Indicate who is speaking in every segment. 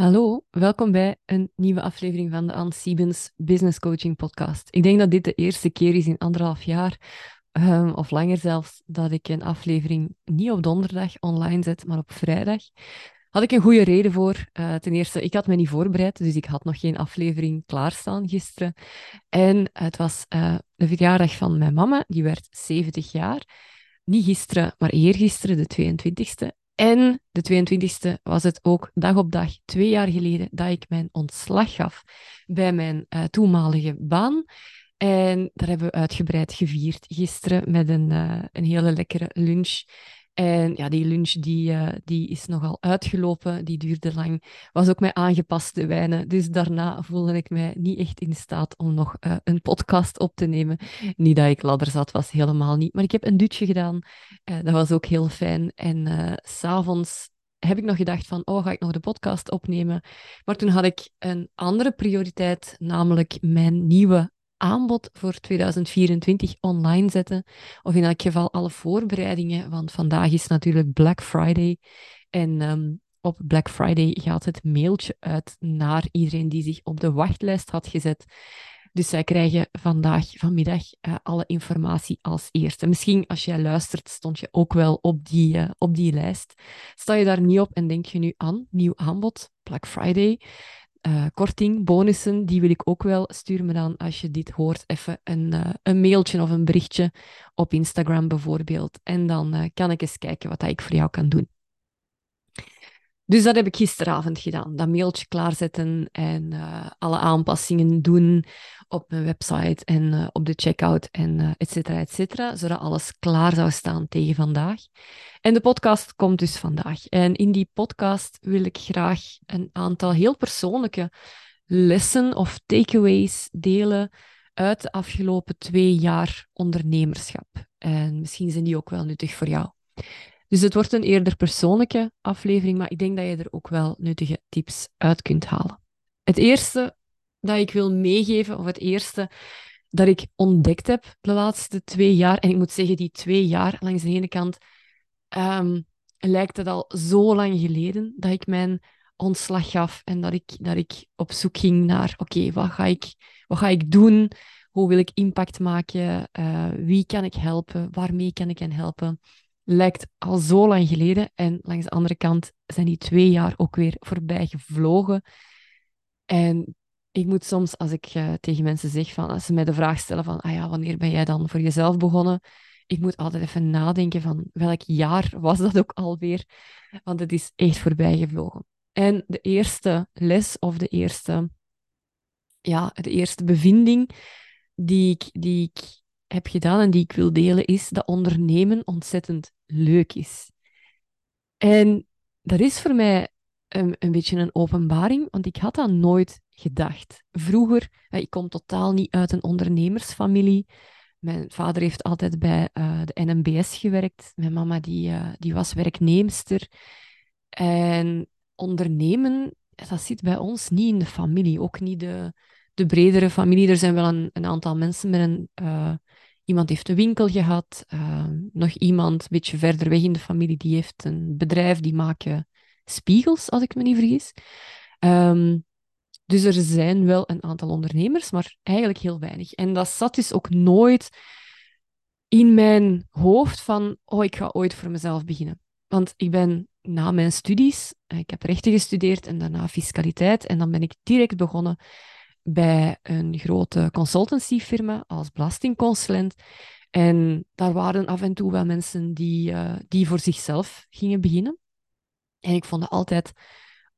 Speaker 1: Hallo, welkom bij een nieuwe aflevering van de Anne Siebens Business Coaching Podcast. Ik denk dat dit de eerste keer is in anderhalf jaar, um, of langer zelfs, dat ik een aflevering niet op donderdag online zet, maar op vrijdag. Had ik een goede reden voor. Uh, ten eerste, ik had me niet voorbereid, dus ik had nog geen aflevering klaarstaan gisteren. En het was uh, de verjaardag van mijn mama, die werd 70 jaar. Niet gisteren, maar eergisteren, de 22e. En de 22e was het ook dag op dag, twee jaar geleden, dat ik mijn ontslag gaf bij mijn uh, toenmalige baan. En daar hebben we uitgebreid gevierd gisteren met een, uh, een hele lekkere lunch. En ja, die lunch die, uh, die is nogal uitgelopen, die duurde lang. Was ook met aangepaste wijnen. Dus daarna voelde ik mij niet echt in staat om nog uh, een podcast op te nemen. Niet dat ik ladder zat, was helemaal niet. Maar ik heb een dutje gedaan. Uh, dat was ook heel fijn. En s'avonds heb ik nog gedacht van, oh, ga ik nog de podcast opnemen? Maar toen had ik een andere prioriteit, namelijk mijn nieuwe aanbod voor 2024 online zetten. Of in elk geval alle voorbereidingen, want vandaag is natuurlijk Black Friday. En um, op Black Friday gaat het mailtje uit naar iedereen die zich op de wachtlijst had gezet. Dus zij krijgen vandaag, vanmiddag, uh, alle informatie als eerste. Misschien als jij luistert, stond je ook wel op die, uh, op die lijst. Sta je daar niet op en denk je nu aan, nieuw aanbod, Black Friday uh, korting, bonussen, die wil ik ook wel. Stuur me dan, als je dit hoort, even een, uh, een mailtje of een berichtje op Instagram bijvoorbeeld. En dan uh, kan ik eens kijken wat ik voor jou kan doen. Dus dat heb ik gisteravond gedaan. Dat mailtje klaarzetten en alle aanpassingen doen op mijn website en op de checkout en et cetera, et cetera. Zodat alles klaar zou staan tegen vandaag. En de podcast komt dus vandaag. En in die podcast wil ik graag een aantal heel persoonlijke lessen of takeaways delen uit de afgelopen twee jaar ondernemerschap. En misschien zijn die ook wel nuttig voor jou. Dus het wordt een eerder persoonlijke aflevering, maar ik denk dat je er ook wel nuttige tips uit kunt halen. Het eerste dat ik wil meegeven, of het eerste dat ik ontdekt heb de laatste twee jaar, en ik moet zeggen, die twee jaar langs de ene kant um, lijkt het al zo lang geleden dat ik mijn ontslag gaf en dat ik, dat ik op zoek ging naar, oké, wat ga ik wat ga ik doen? Hoe wil ik impact maken? Uh, wie kan ik helpen? Waarmee kan ik hen helpen? Lijkt al zo lang geleden. En langs de andere kant zijn die twee jaar ook weer voorbij gevlogen. En ik moet soms, als ik uh, tegen mensen zeg, van, als ze mij de vraag stellen van, ah ja, wanneer ben jij dan voor jezelf begonnen? ik moet altijd even nadenken van welk jaar was dat ook alweer, want het is echt voorbij gevlogen. En de eerste les of de eerste, ja, de eerste bevinding die ik, die ik heb gedaan en die ik wil delen, is dat ondernemen ontzettend leuk is. En dat is voor mij een, een beetje een openbaring, want ik had dat nooit gedacht. Vroeger, ik kom totaal niet uit een ondernemersfamilie. Mijn vader heeft altijd bij uh, de NMBS gewerkt. Mijn mama die, uh, die was werknemster. En ondernemen, dat zit bij ons niet in de familie. Ook niet de, de bredere familie. Er zijn wel een, een aantal mensen met een... iemand heeft een winkel gehad. nog iemand een beetje verder weg in de familie, die heeft een bedrijf. Die maken spiegels, als ik me niet vergis. Um, dus er zijn wel een aantal ondernemers, maar eigenlijk heel weinig. En dat zat dus ook nooit in mijn hoofd van, oh, ik ga ooit voor mezelf beginnen. Want ik ben na mijn studies, eh, ik heb rechten gestudeerd en daarna fiscaliteit. En dan ben ik direct begonnen bij een grote consultancyfirma als belastingconsulent. En daar waren af en toe wel mensen die, uh, die voor zichzelf gingen beginnen. En ik vond het altijd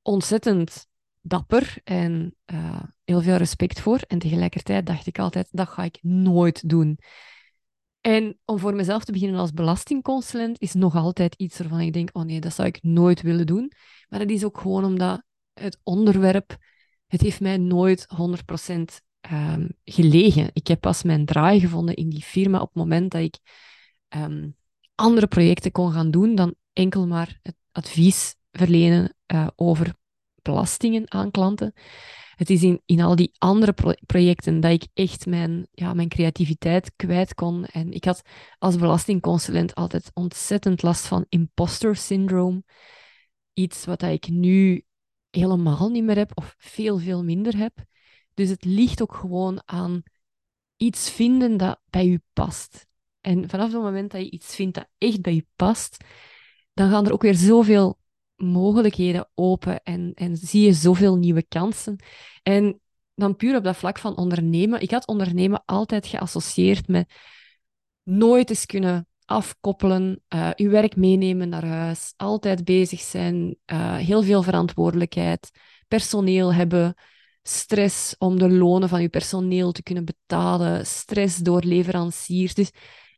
Speaker 1: ontzettend dapper en uh, heel veel respect voor. En tegelijkertijd dacht ik altijd, dat ga ik nooit doen. En om voor mezelf te beginnen als belastingconsulent is nog altijd iets waarvan ik denk, oh nee, dat zou ik nooit willen doen. Maar dat is ook gewoon omdat het onderwerp, het heeft mij nooit 100% um, ehm, gelegen. Ik heb pas mijn draai gevonden in die firma op het moment dat ik um, andere projecten kon gaan doen dan enkel maar het advies verlenen uh, over belastingen aan klanten. Het is in, in al die andere projecten dat ik echt mijn, ja, mijn creativiteit kwijt kon. En ik had als belastingconsulent altijd ontzettend last van imposter syndroom. Iets wat ik nu helemaal niet meer heb of veel, veel minder heb. Dus het ligt ook gewoon aan iets vinden dat bij u past. En vanaf het moment dat je iets vindt dat echt bij je past, dan gaan er ook weer zoveel mogelijkheden open en, en zie je zoveel nieuwe kansen. En dan puur op dat vlak van ondernemen. Ik had ondernemen altijd geassocieerd met nooit eens kunnen afkoppelen, uh, uw werk meenemen naar huis, altijd bezig zijn, uh, heel veel verantwoordelijkheid, personeel hebben, stress om de lonen van uw personeel te kunnen betalen, stress door leveranciers. Dus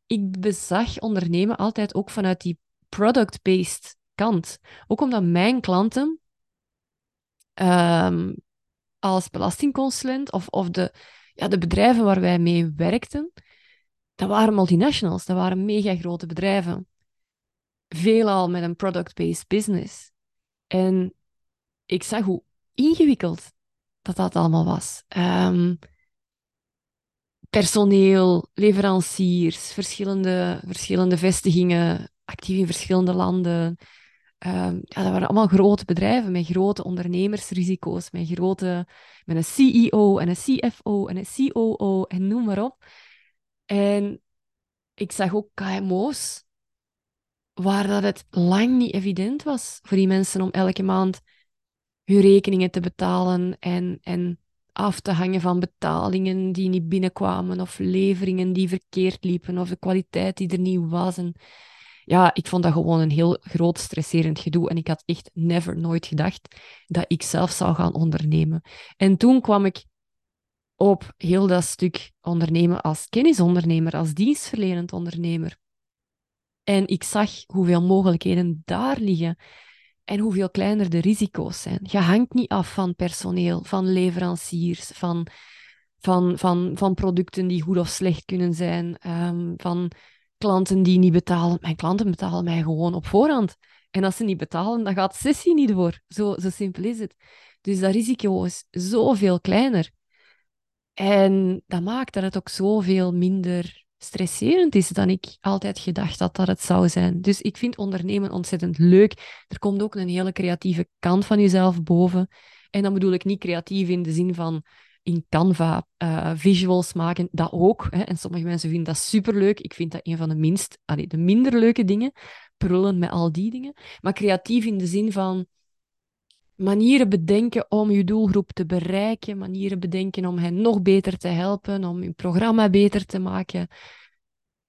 Speaker 1: ik bezag ondernemen altijd ook vanuit die product-based kant. Ook omdat mijn klanten um, als belastingconsulent of, of de, ja, de bedrijven waar wij mee werkten, dat waren multinationals, dat waren mega grote bedrijven. Veelal met een product-based business. En ik zag hoe ingewikkeld dat dat allemaal was. Um, personeel, leveranciers, verschillende, verschillende vestigingen, actief in verschillende landen. Um, ja, dat waren allemaal grote bedrijven met grote ondernemersrisico's, met, grote, met een CEO en een CFO en een COO en noem maar op. En ik zag ook KMO's waar dat het lang niet evident was voor die mensen om elke maand hun rekeningen te betalen en, en af te hangen van betalingen die niet binnenkwamen of leveringen die verkeerd liepen of de kwaliteit die er niet was. En ja, ik vond dat gewoon een heel groot stresserend gedoe en ik had echt never nooit gedacht dat ik zelf zou gaan ondernemen. En toen kwam ik op heel dat stuk ondernemen als kennisondernemer, als dienstverlenend ondernemer. En ik zag hoeveel mogelijkheden daar liggen en hoeveel kleiner de risico's zijn. Je hangt niet af van personeel, van leveranciers, van, van, van, van producten die goed of slecht kunnen zijn, um, van klanten die niet betalen. Mijn klanten betalen mij gewoon op voorhand. En als ze niet betalen, dan gaat de sessie niet door. Zo, zo simpel is het. Dus dat risico is zoveel kleiner. En dat maakt dat het ook zoveel minder stresserend is dan ik altijd gedacht had dat het zou zijn. Dus ik vind ondernemen ontzettend leuk. Er komt ook een hele creatieve kant van jezelf boven. En dan bedoel ik niet creatief in de zin van in Canva uh, visuals maken, dat ook. Hè. En sommige mensen vinden dat superleuk. Ik vind dat een van de minst, allee, de minder leuke dingen. Prullen met al die dingen. Maar creatief in de zin van manieren bedenken om je doelgroep te bereiken, manieren bedenken om hen nog beter te helpen, om je programma beter te maken.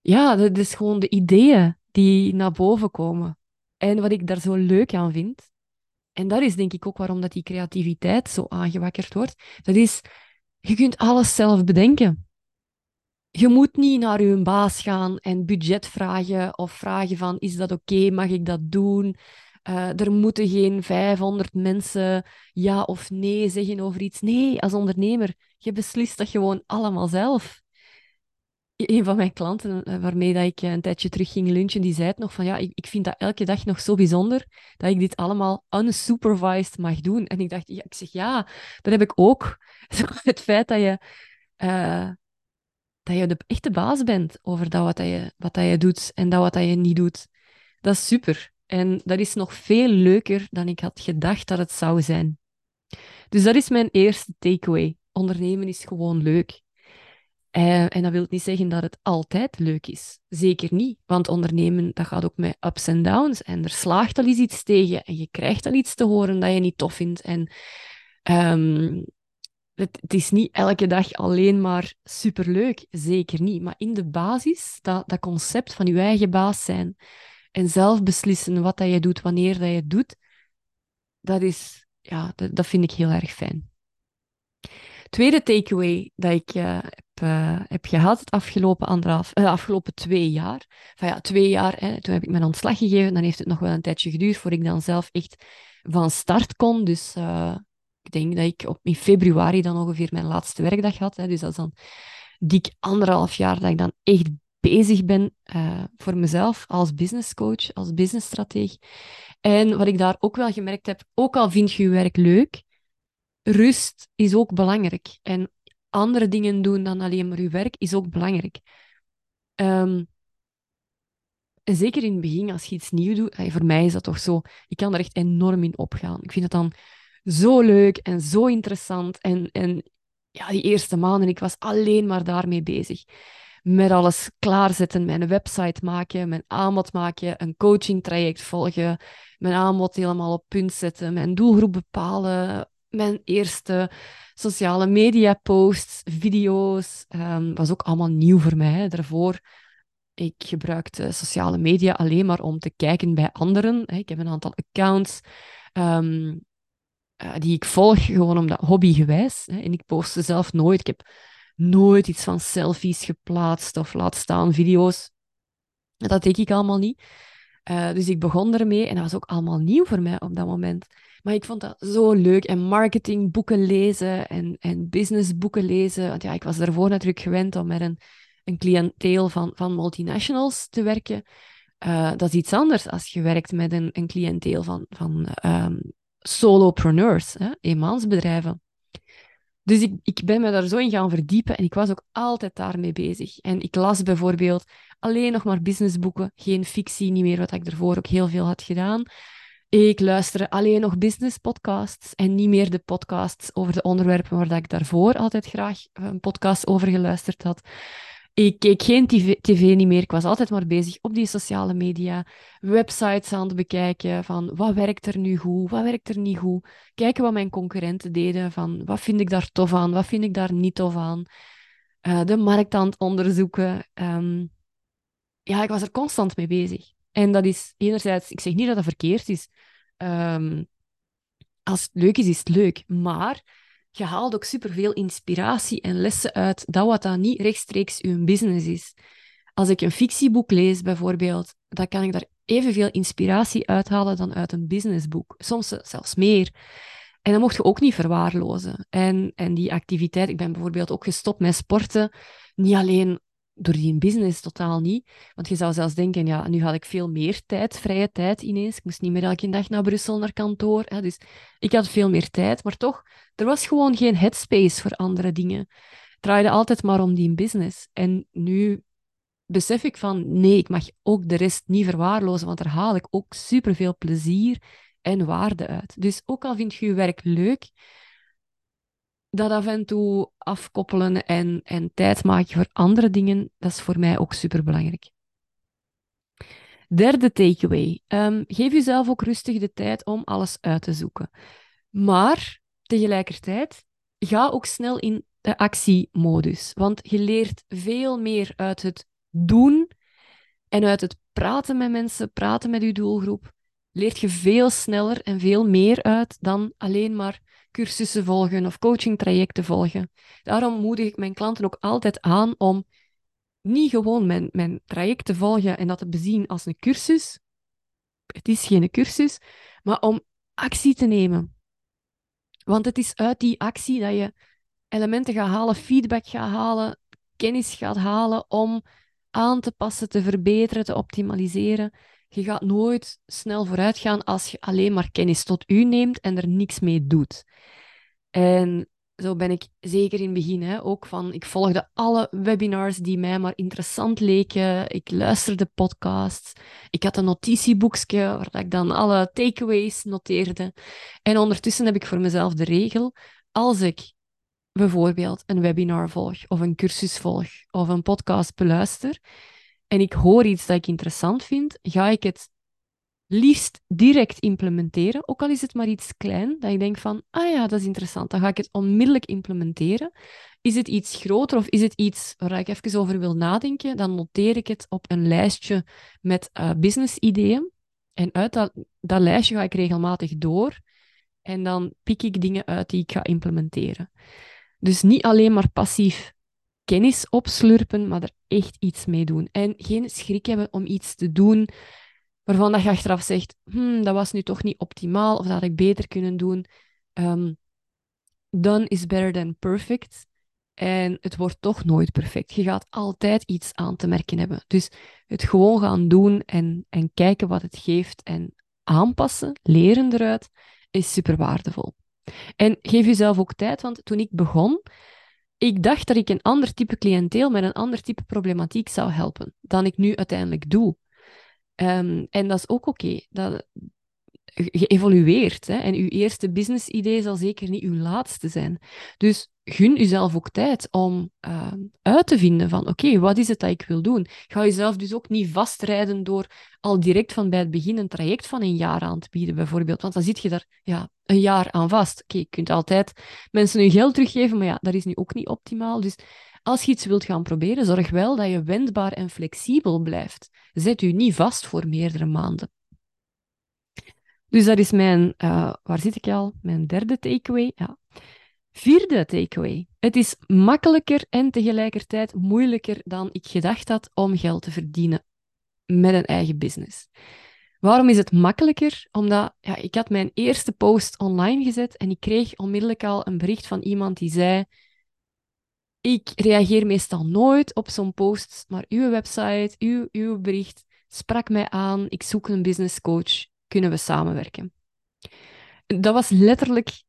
Speaker 1: Ja, dat is gewoon de ideeën die naar boven komen. En wat ik daar zo leuk aan vind, en dat is denk ik ook waarom dat die creativiteit zo aangewakkerd wordt, dat is, je kunt alles zelf bedenken. Je moet niet naar je baas gaan en budget vragen of vragen van, is dat oké, mag ik dat doen? Uh, er moeten geen 500 mensen ja of nee zeggen over iets. Nee, als ondernemer, je beslist dat gewoon allemaal zelf. Een van mijn klanten, eh, waarmee dat ik een tijdje terug ging lunchen, die zei het nog van ja, ik, ik vind dat elke dag nog zo bijzonder dat ik dit allemaal unsupervised mag doen. En ik dacht, ja, ik zeg ja, dat heb ik ook. Het feit dat je, dat je de echte baas bent over dat wat, dat je, wat dat je doet en dat wat dat je niet doet, dat is super. En dat is nog veel leuker dan ik had gedacht dat het zou zijn. Dus dat is mijn eerste takeaway. Ondernemen is gewoon leuk. Uh, en dat wil niet zeggen dat het altijd leuk is. Zeker niet. Want ondernemen, dat gaat ook met ups en downs. En er slaagt al eens iets tegen. En je krijgt al iets te horen dat je niet tof vindt. En het, het, is niet elke dag alleen maar superleuk. Zeker niet. Maar in de basis, dat, dat concept van je eigen baas zijn en zelf beslissen wat dat je doet, wanneer dat je het doet, dat, is, ja, dat, vind ik heel erg fijn. Tweede takeaway dat ik uh, heb, uh, heb gehad het afgelopen, anderhalf, uh, afgelopen twee jaar. Van ja, twee jaar, hè, toen heb ik mijn ontslag gegeven. Dan heeft het nog wel een tijdje geduurd voor ik dan zelf echt van start kon. Dus ik denk dat ik op, in februari dan ongeveer mijn laatste werkdag had. Hè, dus dat is dan dik anderhalf jaar dat ik dan echt bezig ben uh, voor mezelf als business coach, als businessstratege. En wat ik daar ook wel gemerkt heb, ook al vind je je werk leuk, rust is ook belangrijk. En andere dingen doen dan alleen maar je werk is ook belangrijk. En zeker in het begin, als je iets nieuw doet, voor mij is dat toch zo, ik kan er echt enorm in opgaan. Ik vind het dan zo leuk en zo interessant. En, en ja, die eerste maanden, ik was alleen maar daarmee bezig. Met alles klaarzetten, mijn website maken, mijn aanbod maken, een coaching traject volgen, mijn aanbod helemaal op punt zetten, mijn doelgroep bepalen, mijn eerste sociale media posts, video's. Um, was ook allemaal nieuw voor mij. Hè. Daarvoor ik gebruikte sociale media alleen maar om te kijken bij anderen. Ik heb een aantal accounts um, die ik volg, gewoon omdat hobbygewijs. En ik postte zelf nooit. Ik heb nooit iets van selfies geplaatst of laat staan video's. Dat deed ik allemaal niet. Uh, dus ik begon ermee en dat was ook allemaal nieuw voor mij op dat moment. Maar ik vond dat zo leuk. En marketingboeken lezen en, en businessboeken lezen. Want ja, ik was daarvoor natuurlijk gewend om met een, een cliënteel van, van multinationals te werken. Uh, dat is iets anders als je werkt met een, een cliënteel van, van um, solopreneurs, hè, eenmansbedrijven. Dus ik, ben me daar zo in gaan verdiepen en ik was ook altijd daarmee bezig. En ik las bijvoorbeeld alleen nog maar businessboeken, geen fictie, niet meer wat ik ervoor ook heel veel had gedaan. Ik luisterde alleen nog business podcasts en niet meer de podcasts over de onderwerpen waar ik daarvoor altijd graag een podcast over geluisterd had. Ik keek geen tv, tv, niet meer. Ik was altijd maar bezig op die sociale media, websites aan het bekijken van wat werkt er nu goed, wat werkt er niet goed. Kijken wat mijn concurrenten deden, van wat vind ik daar tof aan, wat vind ik daar niet tof aan. Uh, de markt aan het onderzoeken. Um, ja, ik was er constant mee bezig. En dat is enerzijds, ik zeg niet dat dat verkeerd is. Um, als het leuk is, is het leuk. Maar je haalt ook superveel inspiratie en lessen uit dat wat dan niet rechtstreeks uw business is. Als ik een fictieboek lees bijvoorbeeld, dan kan ik daar evenveel inspiratie uithalen dan uit een businessboek. Soms zelfs meer. En dat mocht je ook niet verwaarlozen. En, en die activiteit, ik ben bijvoorbeeld ook gestopt met sporten, niet alleen door die business totaal niet. Want je zou zelfs denken, ja, nu had ik veel meer tijd, vrije tijd ineens. Ik moest niet meer elke dag naar Brussel, naar kantoor. Hè, dus ik had veel meer tijd, maar toch, er was gewoon geen headspace voor andere dingen. Het draaide altijd maar om die business. En nu besef ik van, nee, ik mag ook de rest niet verwaarlozen, want daar haal ik ook superveel plezier en waarde uit. Dus ook al vind je je werk leuk, dat af en toe afkoppelen en, en tijd maken voor andere dingen, dat is voor mij ook superbelangrijk. Derde takeaway. Um, geef jezelf ook rustig de tijd om alles uit te zoeken. Maar tegelijkertijd, ga ook snel in de actiemodus. Want je leert veel meer uit het doen en uit het praten met mensen, praten met je doelgroep. Leert je veel sneller en veel meer uit dan alleen maar cursussen volgen of coachingtrajecten volgen. Daarom moedig ik mijn klanten ook altijd aan om niet gewoon mijn, mijn traject te volgen en dat te bezien als een cursus. Het is geen cursus, maar om actie te nemen. Want het is uit die actie dat je elementen gaat halen, feedback gaat halen, kennis gaat halen om aan te passen, te verbeteren, te optimaliseren. Je gaat nooit snel vooruit gaan als je alleen maar kennis tot u neemt en er niks mee doet. En zo ben ik zeker in het begin hè, ook van, ik volgde alle webinars die mij maar interessant leken. Ik luisterde podcasts. Ik had een notitieboekje waar ik dan alle takeaways noteerde. En ondertussen heb ik voor mezelf de regel, als ik bijvoorbeeld een webinar volg, of een cursus volg, of een podcast beluister, en ik hoor iets dat ik interessant vind, ga ik het liefst direct implementeren, ook al is het maar iets klein, dat ik denk van, ah ja, dat is interessant, dan ga ik het onmiddellijk implementeren. Is het iets groter of is het iets waar ik even over wil nadenken, dan noteer ik het op een lijstje met uh, business-ideeën. En uit dat, dat lijstje ga ik regelmatig door en dan pik ik dingen uit die ik ga implementeren. Dus niet alleen maar passief kennis opslurpen, maar er echt iets mee doen. En geen schrik hebben om iets te doen waarvan dat je achteraf zegt, hmm, dat was nu toch niet optimaal of dat ik beter kunnen doen. Um, done is better than perfect. En het wordt toch nooit perfect. Je gaat altijd iets aan te merken hebben. Dus het gewoon gaan doen en, en kijken wat het geeft en aanpassen, leren eruit, is super waardevol. En geef jezelf ook tijd, want toen ik begon, ik dacht dat ik een ander type cliënteel met een ander type problematiek zou helpen dan ik nu uiteindelijk doe. Um, en dat is ook oké. Okay. geëvolueerd. Hè? En uw eerste business-idee zal zeker niet uw laatste zijn. Dus gun jezelf ook tijd om uh, uit te vinden van oké, wat is het dat ik wil doen? Ga jezelf dus ook niet vastrijden door al direct van bij het begin een traject van een jaar aan te bieden, bijvoorbeeld. Want dan zit je daar ja, een jaar aan vast. Oké, je kunt altijd mensen hun geld teruggeven, maar ja, dat is nu ook niet optimaal. Dus als je iets wilt gaan proberen, zorg wel dat je wendbaar en flexibel blijft. Zet u niet vast voor meerdere maanden. Dus dat is mijn, uh, waar zit ik al? Mijn derde takeaway. Ja. Vierde takeaway. Het is makkelijker en tegelijkertijd moeilijker dan ik gedacht had om geld te verdienen met een eigen business. Waarom is het makkelijker? Omdat ja, ik had mijn eerste post online gezet en ik kreeg onmiddellijk al een bericht van iemand die zei: Ik reageer meestal nooit op zo'n post, maar uw website, uw, uw bericht sprak mij aan. Ik zoek een business coach kunnen we samenwerken. Dat was letterlijk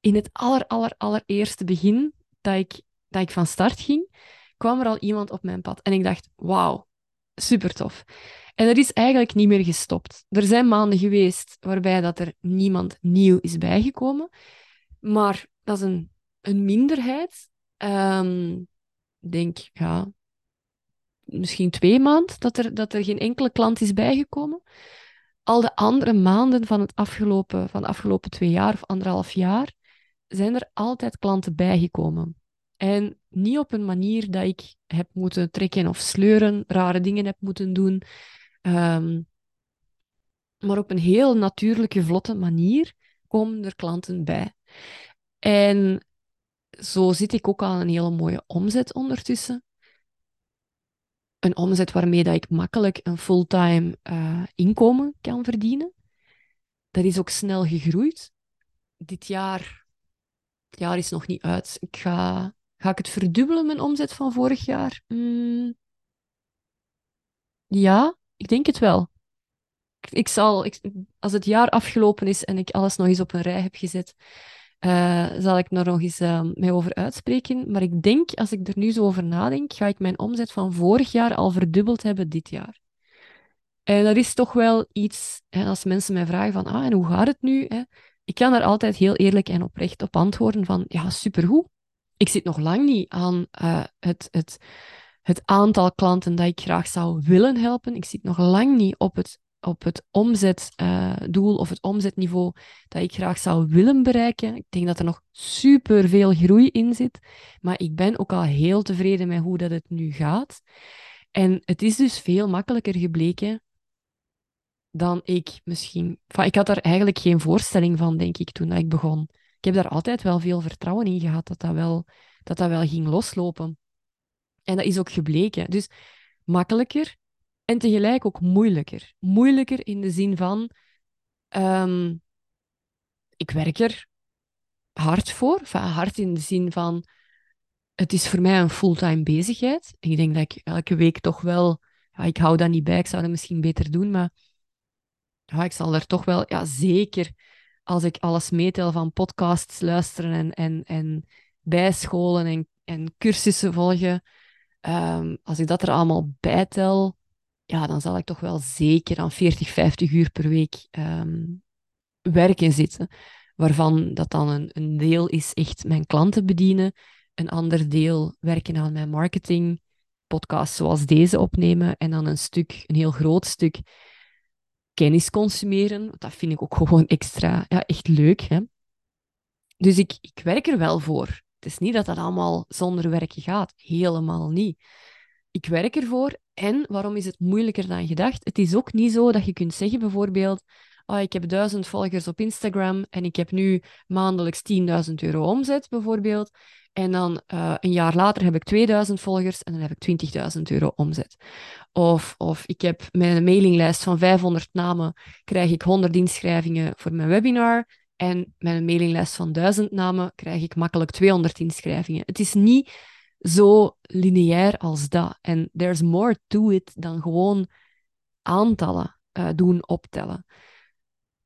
Speaker 1: in het aller, aller, allereerste begin dat ik, dat ik van start ging, kwam er al iemand op mijn pad. En ik dacht, wauw, super tof. En dat is eigenlijk niet meer gestopt. Er zijn maanden geweest waarbij dat er niemand nieuw is bijgekomen. Maar dat is een, een minderheid. Um, denk, ja, misschien twee maanden dat er, dat er geen enkele klant is bijgekomen al de andere maanden van het afgelopen, van de afgelopen twee jaar of anderhalf jaar zijn er altijd klanten bijgekomen. En niet op een manier dat ik heb moeten trekken of sleuren, rare dingen heb moeten doen, um, maar op een heel natuurlijke, vlotte manier komen er klanten bij. En zo zit ik ook aan een hele mooie omzet ondertussen een omzet waarmee dat ik makkelijk een fulltime uh, inkomen kan verdienen. Dat is ook snel gegroeid. Dit jaar, het jaar is nog niet uit. Ik ga, ga ik het verdubbelen, mijn omzet van vorig jaar? Mm, ja, ik denk het wel. Ik, zal, ik, als het jaar afgelopen is en ik alles nog eens op een rij heb gezet, uh, zal ik er nog eens uh, mee over uitspreken. Maar ik denk, als ik er nu zo over nadenk, ga ik mijn omzet van vorig jaar al verdubbeld hebben dit jaar. En dat is toch wel iets, hè, als mensen mij vragen van, ah, en hoe gaat het nu? Hè? Ik kan daar altijd heel eerlijk en oprecht op antwoorden van, ja, supergoed. Ik zit nog lang niet aan uh, het, het, het aantal klanten dat ik graag zou willen helpen. Ik zit nog lang niet op het op het omzetdoel uh, of het omzetniveau dat ik graag zou willen bereiken. Ik denk dat er nog super veel groei in zit, maar ik ben ook al heel tevreden met hoe dat het nu gaat. En het is dus veel makkelijker gebleken dan ik misschien. ik had daar eigenlijk geen voorstelling van, denk ik, toen ik begon. Ik heb daar altijd wel veel vertrouwen in gehad dat dat wel, dat dat wel ging loslopen. En dat is ook gebleken. Dus makkelijker, en tegelijk ook moeilijker. Moeilijker in de zin van, ehm, ik werk er hard voor. Enfin, hard in de zin van, het is voor mij een fulltime bezigheid. Ik denk dat ik elke week toch wel, ja, ik hou dat niet bij, ik zou dat misschien beter doen, maar ja, ik zal er toch wel, ja, zeker als ik alles meetel van podcasts luisteren en, en, en bijscholen en, en cursussen volgen, um, als ik dat er allemaal bijtel, ja, dan zal ik toch wel zeker aan 40, 50 uur per week um, werken zitten. Waarvan dat dan een, een deel is echt mijn klanten bedienen, een ander deel werken aan mijn marketing, podcasts zoals deze opnemen en dan een stuk, een heel groot stuk kennis consumeren. Dat vind ik ook gewoon extra, ja, echt leuk. Hè? Dus ik, ik werk er wel voor. Het is niet dat dat allemaal zonder werken gaat. Helemaal niet. Ik werk ervoor en waarom is het moeilijker dan gedacht? Het is ook niet zo dat je kunt zeggen bijvoorbeeld, oh, ik heb duizend volgers op Instagram en ik heb nu maandelijks 10.000 euro omzet bijvoorbeeld. En dan uh, een jaar later heb ik 2000 volgers en dan heb ik 20.000 euro omzet. Of, of ik heb een mailinglijst van 500 namen, krijg ik 100 inschrijvingen voor mijn webinar. En met een mailinglijst van 1000 namen krijg ik makkelijk 200 inschrijvingen. Het is niet zo lineair als dat. En there's more to it dan gewoon aantallen uh, doen optellen.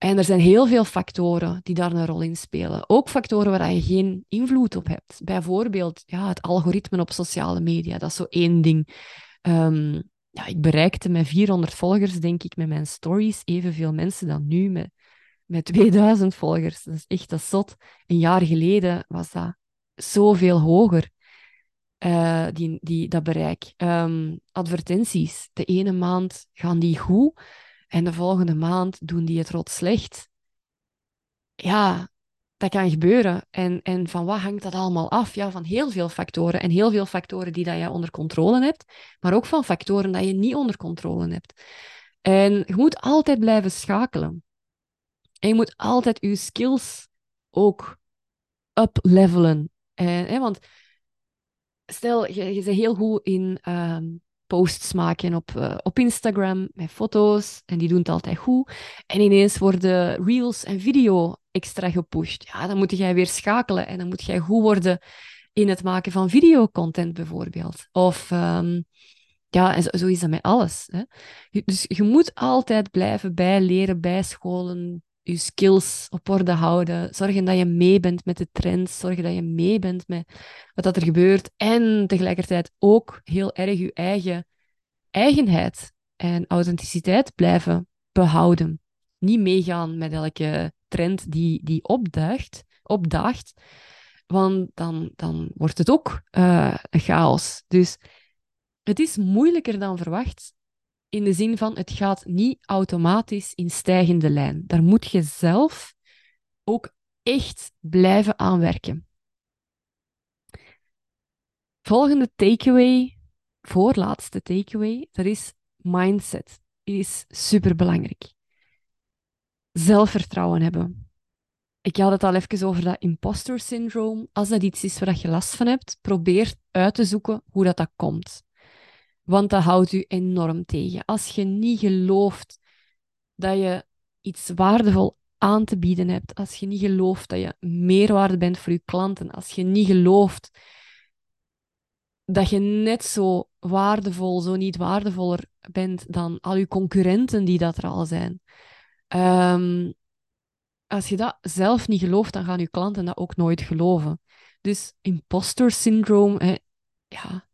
Speaker 1: En er zijn heel veel factoren die daar een rol in spelen. Ook factoren waar je geen invloed op hebt. Bijvoorbeeld ja, het algoritme op sociale media, dat is zo één ding. Um, ja, ik bereikte met 400 volgers, denk ik, met mijn stories evenveel mensen dan nu met met 2000 volgers. Dat is echt dat zot. Een jaar geleden was dat zoveel hoger, uh, die, die, dat bereik. Um, advertenties. De ene maand gaan die goed en de volgende maand doen die het rot slecht. Ja, dat kan gebeuren. En, en van wat hangt dat allemaal af? Ja, van heel veel factoren. En heel veel factoren die dat je onder controle hebt, maar ook van factoren dat je niet onder controle hebt. En je moet altijd blijven schakelen. En je moet altijd je skills ook uplevelen. En, hè, want stel, je, je heel goed in ehm, posts maken op, uh, op Instagram met foto's en die doen het altijd goed. En ineens worden reels en video extra gepusht. Ja, dan moet jij weer schakelen en dan moet jij goed worden in het maken van videocontent bijvoorbeeld. Of um, ja, en zo, zo, is dat met alles. Hè. Dus je moet altijd blijven bijleren, bijscholen, je skills op orde houden, zorgen dat je mee bent met de trends, zorgen dat je mee bent met wat dat er gebeurt en tegelijkertijd ook heel erg je eigen eigenheid en authenticiteit blijven behouden. Niet meegaan met elke trend die, die opduigt, opdaagt, want dan, dan wordt het ook uh, chaos. Dus het is moeilijker dan verwacht in de zin van het gaat niet automatisch in stijgende lijn. Daar moet je zelf ook echt blijven aanwerken. Volgende takeaway, voorlaatste takeaway, dat is mindset. Is superbelangrijk. Zelfvertrouwen hebben. Ik had het al even over dat imposter syndroom. Als dat iets is waar je last van hebt, probeer uit te zoeken hoe dat, dat komt. Want dat houdt u enorm tegen. Als je niet gelooft dat je iets waardevol aan te bieden hebt, als je niet gelooft dat je meerwaarde bent voor je klanten, als je niet gelooft dat je net zo waardevol, zo niet waardevoller bent dan al je concurrenten die dat er al zijn. Um, als je dat zelf niet gelooft, dan gaan je klanten dat ook nooit geloven. Dus imposter syndroom, ja,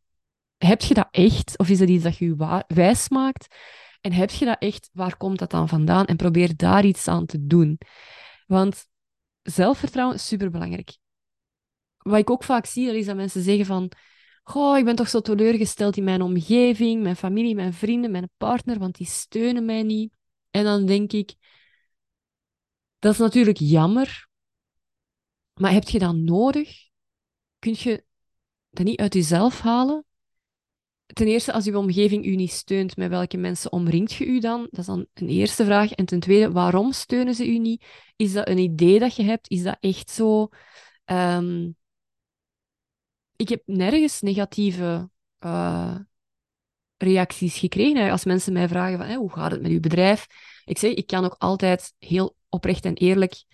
Speaker 1: heb je dat echt? Of is dat iets dat je je wijs maakt? En heb je dat echt? Waar komt dat dan vandaan? En probeer daar iets aan te doen. Want zelfvertrouwen is superbelangrijk. Wat ik ook vaak zie, is dat mensen zeggen van... Goh, ik ben toch zo teleurgesteld in mijn omgeving, mijn familie, mijn vrienden, mijn partner, want die steunen mij niet. En dan denk ik... Dat is natuurlijk jammer. Maar heb je dat nodig? Kun je dat niet uit jezelf halen? Ten eerste, als uw omgeving u niet steunt, met welke mensen omringt je u dan? Dat is dan een eerste vraag. En ten tweede, waarom steunen ze u niet? Is dat een idee dat je hebt? Is dat echt zo? Um, ik heb nergens negatieve uh, reacties gekregen. Als mensen mij vragen van, hoe gaat het met uw bedrijf? Ik zeg, ik kan ook altijd heel oprecht en eerlijk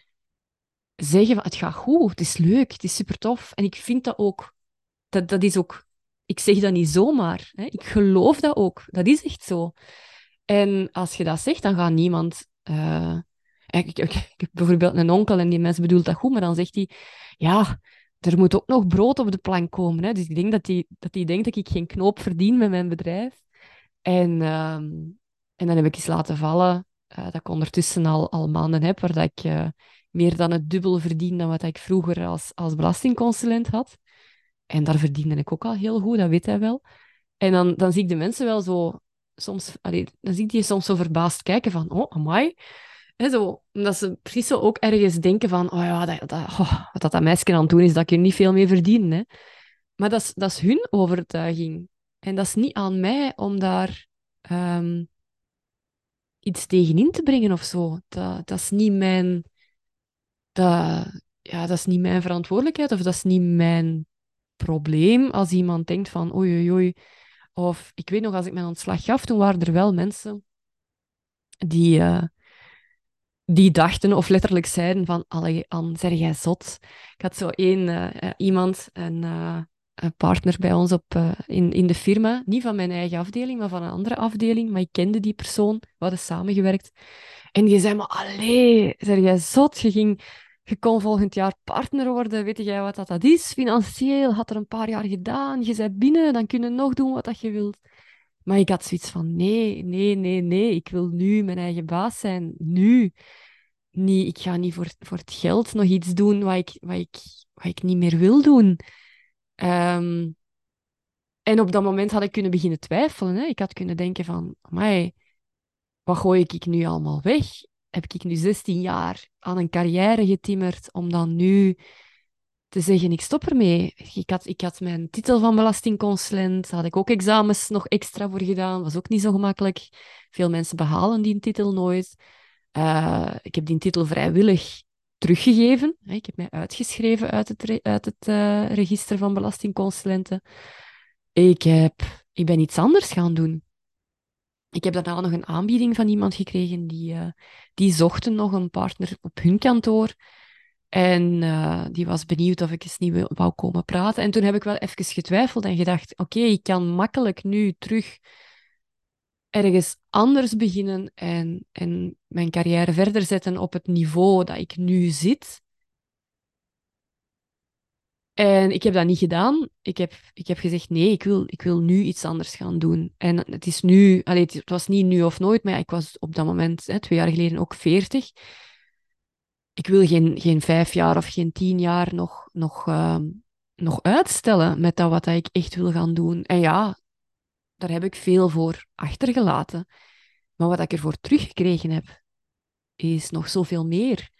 Speaker 1: zeggen van, het gaat goed, het is leuk, het is super tof. En ik vind dat ook, dat, dat is ook ik zeg dat niet zomaar. Hè. Ik geloof dat ook. Dat is echt zo. En als je dat zegt, dan gaat niemand. Uh, ik, ik, heb bijvoorbeeld een onkel en die mensen bedoelt dat goed, maar dan zegt hij: Ja, er moet ook nog brood op de plank komen. Hè. Dus ik denk dat hij dat denkt dat ik geen knoop verdien met mijn bedrijf. En, uh, en dan heb ik eens laten vallen uh, dat ik ondertussen al, al maanden heb, waar dat ik uh, meer dan het dubbel verdien dan wat ik vroeger als, als belastingconsulent had. En daar verdiende ik ook al heel goed, dat weet hij wel. En dan, dan zie ik de mensen wel zo soms, allee, dan zie ik soms zo verbaasd kijken van, oh, amai. En zo, omdat ze precies ook ergens denken van, oh ja, dat, dat, oh, wat dat, meisje aan het doen is, dat er niet veel mee verdien. Hè. Maar dat is, dat is hun overtuiging. En dat is niet aan mij om daar um, iets tegenin te brengen of zo. Dat, dat is niet mijn... Dat, ja, dat is niet mijn verantwoordelijkheid of dat is niet mijn probleem als iemand denkt van oei oei oei. Of ik weet nog, als ik mijn ontslag gaf, toen waren er wel mensen die, uh, die dachten of letterlijk zeiden van allee, Anne, zeg jij zot? Ik had zo één uh, iemand, een, uh, een, partner bij ons op, in, in de firma, niet van mijn eigen afdeling, maar van een andere afdeling, maar ik kende die persoon, we hadden samengewerkt. En die zei me, allee, zeg jij zot? Je ging je kon volgend jaar partner worden. Weet jij wat dat, dat is? Financieel had er een paar jaar gedaan. Je bent binnen, dan kun je nog doen wat dat je wilt. Maar ik had zoiets van: nee, nee, nee, nee. Ik wil nu mijn eigen baas zijn. Nu. niet, ik ga niet voor, voor het geld nog iets doen wat ik, wat ik, wat ik niet meer wil doen. Ehm, en op dat moment had ik kunnen beginnen twijfelen. Hè. Ik had kunnen denken van, amai, wat gooi ik nu allemaal weg? Heb ik nu 16 jaar aan een carrière getimmerd om dan nu te zeggen, ik stop ermee. Ik had, ik had mijn titel van belastingconsulent, daar had ik ook examens nog extra voor gedaan, was ook niet zo gemakkelijk. Veel mensen behalen die titel nooit. Uh, ik heb die titel vrijwillig teruggegeven. Ik heb mij uitgeschreven uit het, uit het uh, register van belastingconsulenten. Ik, heb, ik ben iets anders gaan doen. Ik heb daarna nog een aanbieding van iemand gekregen die, uh, die zochten nog een partner op hun kantoor. En uh, die was benieuwd of ik eens niet wou komen praten. En toen heb ik wel even getwijfeld en gedacht: oké, ik kan makkelijk nu terug ergens anders beginnen en, en mijn carrière verder zetten op het niveau dat ik nu zit. En ik heb dat niet gedaan. Ik heb, ik heb gezegd, nee, ik wil, ik wil nu iets anders gaan doen. En het is nu, allee, het was niet nu of nooit, maar ik was op dat moment, hè, twee jaar geleden, ook veertig. Ik wil geen, geen vijf jaar of geen tien jaar nog, nog, uh, nog uitstellen met dat wat ik echt wil gaan doen. En ja, daar heb ik veel voor achtergelaten. Maar wat ik ervoor teruggekregen heb, is nog zoveel meer.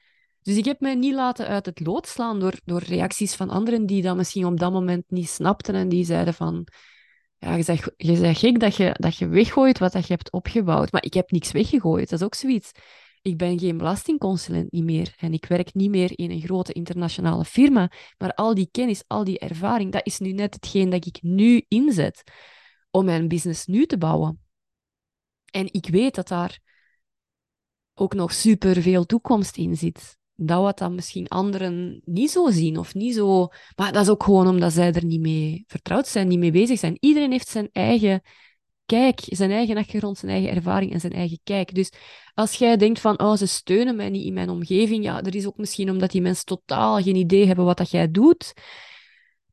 Speaker 1: Dus ik heb mij niet laten uit het lood slaan door, door reacties van anderen die dat misschien op dat moment niet snapten en die zeiden van ja, je zegt, je zegt gek dat je, dat je weggooit wat dat je hebt opgebouwd. Maar ik heb niks weggegooid. Dat is ook zoiets. Ik ben geen belastingconsulent niet meer en ik werk niet meer in een grote internationale firma. Maar al die kennis, al die ervaring, dat is nu net hetgeen dat ik nu inzet om mijn business nu te bouwen. En ik weet dat daar ook nog super veel toekomst in zit. Dat wat dan misschien anderen niet zo zien of niet zo. Maar dat is ook gewoon omdat zij er niet mee vertrouwd zijn, niet mee bezig zijn. Iedereen heeft zijn eigen kijk, zijn eigen achtergrond, zijn eigen ervaring en zijn eigen kijk. Dus als jij denkt van, oh, ze steunen mij niet in mijn omgeving, ja, dat is ook misschien omdat die mensen totaal geen idee hebben wat dat jij doet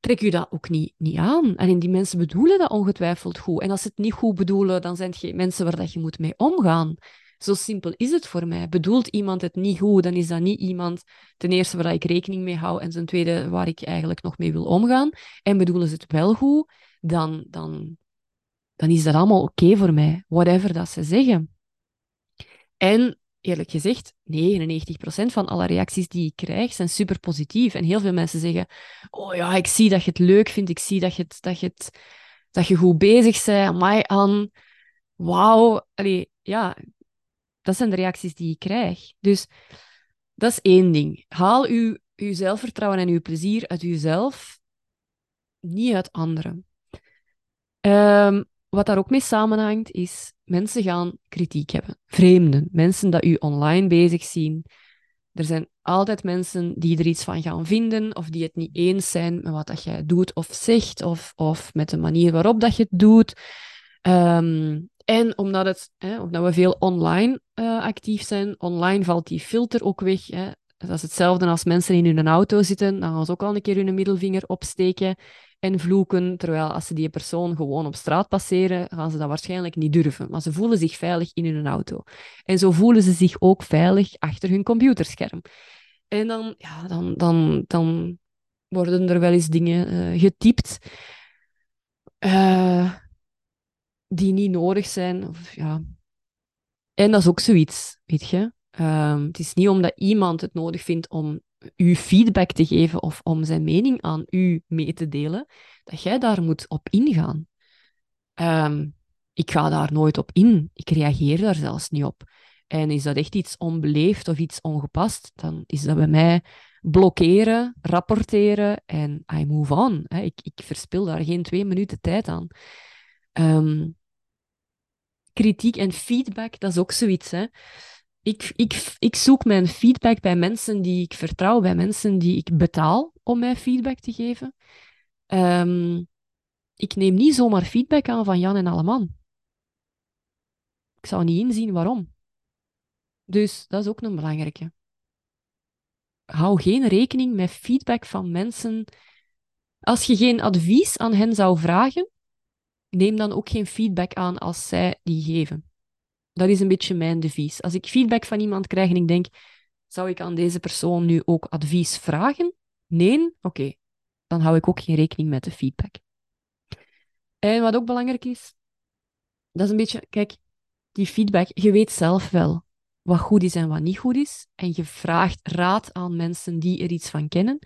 Speaker 1: trek je dat ook niet, niet aan. En die mensen bedoelen dat ongetwijfeld goed. En als ze het niet goed bedoelen, dan zijn het geen mensen waar dat je moet mee omgaan. Zo simpel is het voor mij. Bedoelt iemand het niet goed, dan is dat niet iemand, ten eerste waar ik rekening mee hou, en ten tweede waar ik eigenlijk nog mee wil omgaan. En bedoelen ze het wel goed, dan, dan, dan is dat allemaal oké voor mij, whatever dat ze zeggen. En eerlijk gezegd, 99% van alle reacties die ik krijg zijn super positief. En heel veel mensen zeggen: Oh ja, ik zie dat je het leuk vindt, ik zie dat je, het, dat je, het, dat je goed bezig bent. Amai, aan. Wauw. Ja, dat zijn de reacties die ik krijg. Dus dat is één ding. Haal uw, uw zelfvertrouwen en uw plezier uit uzelf, niet uit anderen. Um, wat daar ook mee samenhangt, is mensen gaan kritiek hebben. Vreemden, mensen dat u online bezig zien. Er zijn altijd mensen die er iets van gaan vinden, of die het niet eens zijn met wat dat jij doet of zegt, of, of met de manier waarop dat je het doet. Um, en omdat, het, hè, omdat we veel online uh, actief zijn, online valt die filter ook weg. Hè. Dat is hetzelfde als mensen in hun auto zitten, dan gaan ze ook al een keer hun middelvinger opsteken en vloeken. Terwijl als ze die persoon gewoon op straat passeren, gaan ze dat waarschijnlijk niet durven. Maar ze voelen zich veilig in hun auto. En zo voelen ze zich ook veilig achter hun computerscherm. En dan, ja, dan, dan, dan worden er wel eens dingen uh, getypt uh, die niet nodig zijn. Of, ja. En dat is ook zoiets, weet je. Um, het is niet omdat iemand het nodig vindt om u feedback te geven of om zijn mening aan u mee te delen, dat jij daar moet op ingaan. Um, ik ga daar nooit op in. Ik reageer daar zelfs niet op. En is dat echt iets onbeleefd of iets ongepast, dan is dat bij mij blokkeren, rapporteren en I move on. Ik, ik verspil daar geen twee minuten tijd aan. Um, kritiek en feedback, dat is ook zoiets. Hè ik, ik, ik zoek mijn feedback bij mensen die ik vertrouw, bij mensen die ik betaal om mij feedback te geven. Um, ik neem niet zomaar feedback aan van Jan en Alleman. Ik zou niet inzien waarom. Dus dat is ook een belangrijke. Hou geen rekening met feedback van mensen. Als je geen advies aan hen zou vragen, neem dan ook geen feedback aan als zij die geven. Dat is een beetje mijn devies. Als ik feedback van iemand krijg en ik denk, Zou ik aan deze persoon nu ook advies vragen? Nee? Oké, dan hou ik ook geen rekening met de feedback. En wat ook belangrijk is, dat is een beetje, kijk, die feedback, je weet zelf wel wat goed is en wat niet goed is. En je vraagt raad aan mensen die er iets van kennen.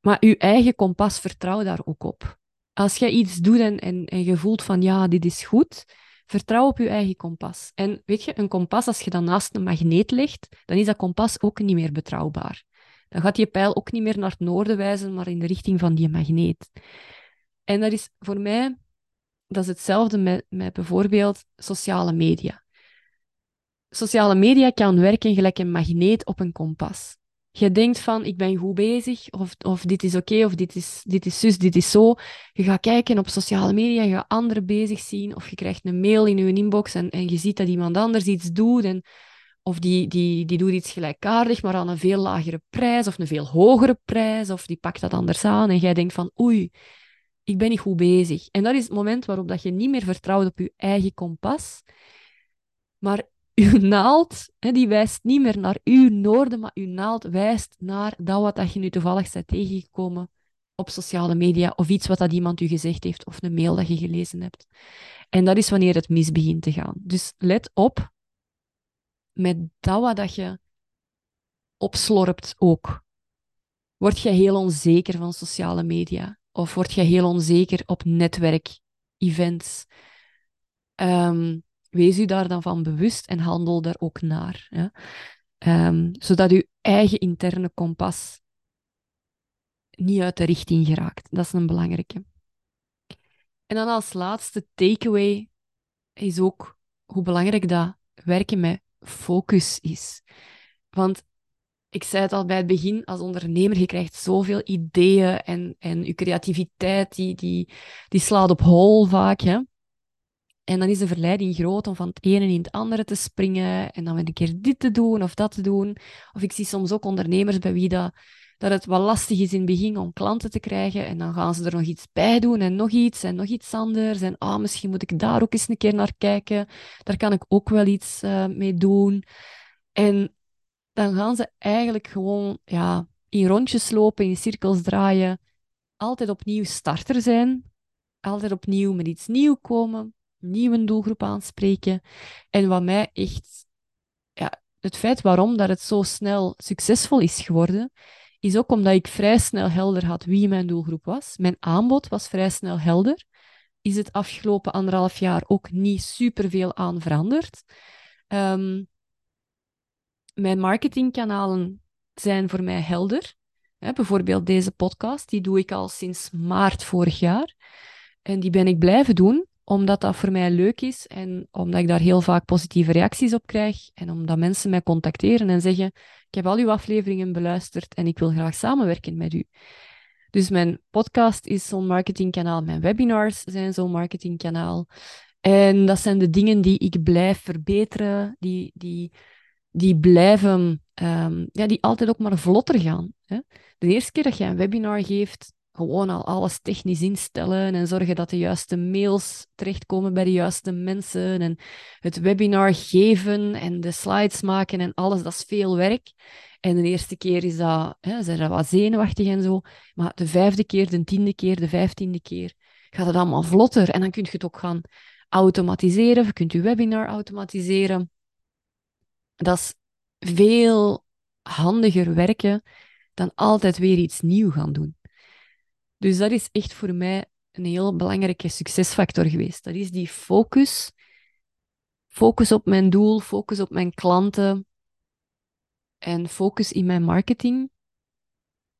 Speaker 1: Maar je eigen kompas, vertrouw daar ook op. Als jij iets doet en, en, en je voelt van ja, dit is goed, vertrouw op je eigen kompas. En weet je, een kompas, als je dat naast een magneet legt, dan is dat kompas ook niet meer betrouwbaar. Dan gaat je pijl ook niet meer naar het noorden wijzen, maar in de richting van die magneet. En dat is voor mij, dat is hetzelfde met bijvoorbeeld sociale media. Sociale media kan werken gelijk een magneet op een kompas. Je denkt van, ik ben goed bezig, of, of dit is oké, of dit is, dit is zus, dit is zo. Je gaat kijken op sociale media, je gaat anderen bezig zien, of je krijgt een mail in je inbox en, en je ziet dat iemand anders iets doet, en, of die, die, die doet iets gelijkaardig, maar aan een veel lagere prijs, of een veel hogere prijs, of die pakt dat anders aan, en jij denkt van, oei, ik ben niet goed bezig. En dat is het moment waarop dat je niet meer vertrouwt op je eigen kompas, maar uw naald, hè, die wijst niet meer naar uw noorden, maar uw naald wijst naar dat wat dat je nu toevallig bent tegengekomen op sociale media, of iets wat dat iemand u gezegd heeft, of een mail dat je gelezen hebt. En dat is wanneer het mis begint te gaan. Dus let op met dat wat dat je opslorpt ook. Word je heel onzeker van sociale media? Of word je heel onzeker op netwerk, events? Um, wees u daar dan van bewust en handel daar ook naar. Ja? Um, zodat uw eigen interne kompas niet uit de richting geraakt. Dat is een belangrijke. En dan als laatste takeaway is ook hoe belangrijk dat werken met focus is. Want ik zei het al bij het begin, als ondernemer, je krijgt zoveel ideeën en, en je creativiteit, die, die, die slaat op hol vaak. Hè? En dan is de verleiding groot om van het ene in het andere te springen en dan weer een keer dit te doen of dat te doen. Of ik zie soms ook ondernemers bij wie dat, dat het wel lastig is in het begin om klanten te krijgen en dan gaan ze er nog iets bij doen en nog iets en nog iets anders. En ah, misschien moet ik daar ook eens een keer naar kijken. Daar kan ik ook wel iets uh, mee doen. En dan gaan ze eigenlijk gewoon ja, in rondjes lopen, in cirkels draaien, altijd opnieuw starter zijn, altijd opnieuw met iets nieuw komen, nieuwe doelgroep aanspreken. En wat mij echt, ja, het feit waarom dat het zo snel succesvol is geworden, is ook omdat ik vrij snel helder had wie mijn doelgroep was. Mijn aanbod was vrij snel helder. Is het afgelopen anderhalf jaar ook niet superveel aan veranderd. Um, mijn marketingkanalen zijn voor mij helder. bijvoorbeeld deze podcast, die doe ik al sinds maart vorig jaar. En die ben ik blijven doen, omdat dat voor mij leuk is en omdat ik daar heel vaak positieve reacties op krijg en omdat mensen mij contacteren en zeggen ik heb al uw afleveringen beluisterd en ik wil graag samenwerken met u. Dus mijn podcast is zo'n marketingkanaal, mijn webinars zijn zo'n marketingkanaal. En dat zijn de dingen die ik blijf verbeteren, die, die, die blijven, um, ja, die altijd ook maar vlotter gaan. Hè? De eerste keer dat je een webinar geeft, gewoon al alles technisch instellen en zorgen dat de juiste mails terechtkomen bij de juiste mensen en het webinar geven en de slides maken en alles, dat is veel werk. En de eerste keer is dat, hè, dat wat zenuwachtig en zo, maar de vijfde keer, de tiende keer, de vijftiende keer gaat het allemaal vlotter en dan kun je het ook gaan automatiseren, je kunt je webinar automatiseren. Dat is veel handiger werken dan altijd weer iets nieuw gaan doen. Dus dat is echt voor mij een heel belangrijke succesfactor geweest. Dat is die focus. Focus op mijn doel, focus op mijn klanten en focus in mijn marketing.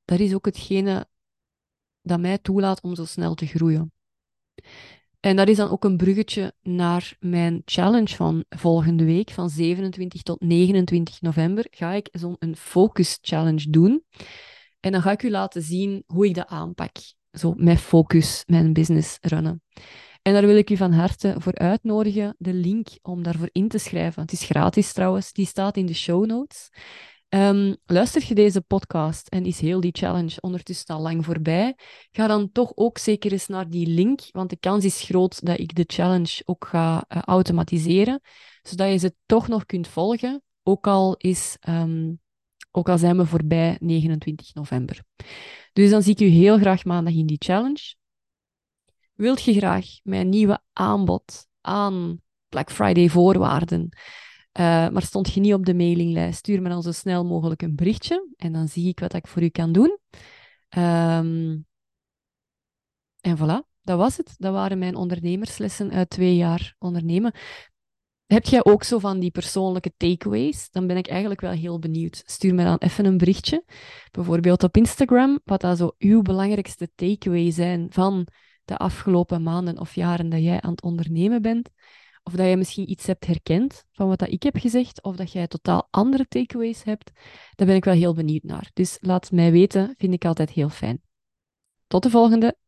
Speaker 1: Dat is ook hetgene dat mij toelaat om zo snel te groeien. En dat is dan ook een bruggetje naar mijn challenge van volgende week, van 27 tot 29 november, ga ik zo'n focus challenge doen. En dan ga ik u laten zien hoe ik dat aanpak. Zo met focus mijn business runnen. En daar wil ik u van harte voor uitnodigen. De link om daarvoor in te schrijven. Het is gratis trouwens. Die staat in de show notes. Um, luister je deze podcast en is heel die challenge ondertussen al lang voorbij, ga dan toch ook zeker eens naar die link, want de kans is groot dat ik de challenge ook ga uh, automatiseren, zodat je ze toch nog kunt volgen, ook al is um, Ook al zijn we voorbij 29 november. Dus dan zie ik u heel graag maandag in die challenge. Wilt je graag mijn nieuwe aanbod aan Black Friday voorwaarden, uh, maar stond je niet op de mailinglijst, stuur me dan zo snel mogelijk een berichtje en dan zie ik wat ik voor u kan doen. Um, en voilà, dat was het. Dat waren mijn ondernemerslessen uit twee jaar ondernemen. Heb jij ook zo van die persoonlijke takeaways? Dan ben ik eigenlijk wel heel benieuwd. Stuur me dan even een berichtje, bijvoorbeeld op Instagram, wat dat zo uw belangrijkste takeaways zijn van de afgelopen maanden of jaren dat jij aan het ondernemen bent. Of dat jij misschien iets hebt herkend van wat dat ik heb gezegd, of dat jij totaal andere takeaways hebt. Daar ben ik wel heel benieuwd naar. Dus laat mij weten, vind ik altijd heel fijn. Tot de volgende!